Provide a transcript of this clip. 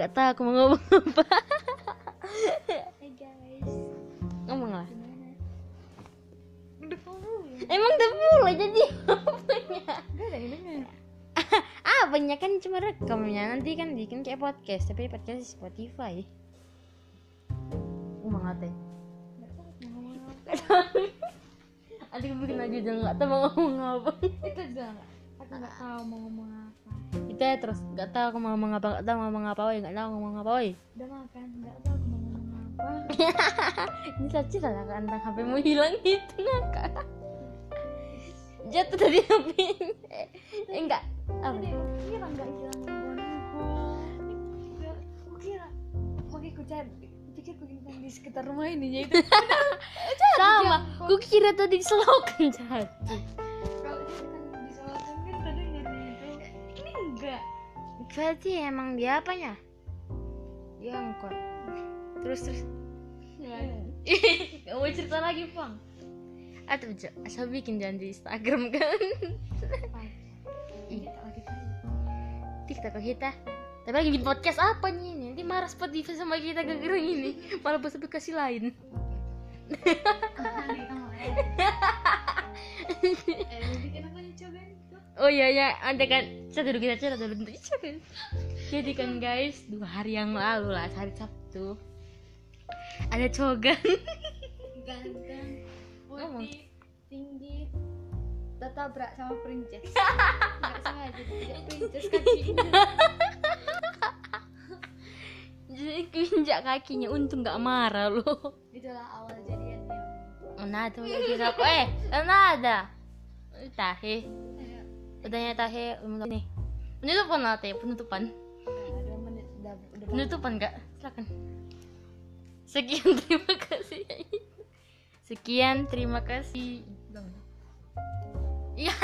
Gak tahu aku mau ngomong apa. Hai guys Ngomong lah. Emang udah mulai jadi apanya? gak ada yang denger Apanya kan cuma rekamnya nanti kan bikin kayak podcast tapi podcast di Spotify. Ngomong apa? apa Adik bikin lagi jangan nggak tahu mau ngomong apa. itu juga nggak aku nggak tahu mau ngomong apa Kita terus nggak tahu aku mau ngomong apa nggak tahu mau ngomong apa woy nggak tahu ngomong apa woy. udah makan nggak tahu aku mau ngomong apa Ini saja lah kan tentang HP mau hilang itu ngakak. Jatuh tadi HP. Eh, enggak. Apa? Aku kira nggak hilang aku kira aku cari pikir aku hilang di sekitar rumah ini itu Sama. Ku kira tadi selokan jatuh. Berarti emang dia apanya? Dia angkot. Terus terus. Gak mau cerita lagi bang. Atau asal bikin janji Instagram kan? Iya. TikTok kita. Tapi lagi bikin podcast apa nih? Nanti marah Spotify sama kita gara-gara ini. Malah pas aplikasi lain. Eh? Oh iya ya, ada kan satu dulu kita cerita dulu bentuk kan. Jadi kan guys, dua hari yang lalu lah, hari Sabtu. Ada cogan. Ganteng, putih, tinggi, tertabrak sama princess. Nggak sengaja tidak princess kakinya. Jadi kinjak kakinya, untung nggak marah loh. Itulah awal jadiannya. Aku eh mana ada tahe Ayo, udahnya tahe nih penutupan lah teh penutupan. Udah udah udah penutupan kak silakan. Sekian terima kasih. Sekian terima kasih. Iya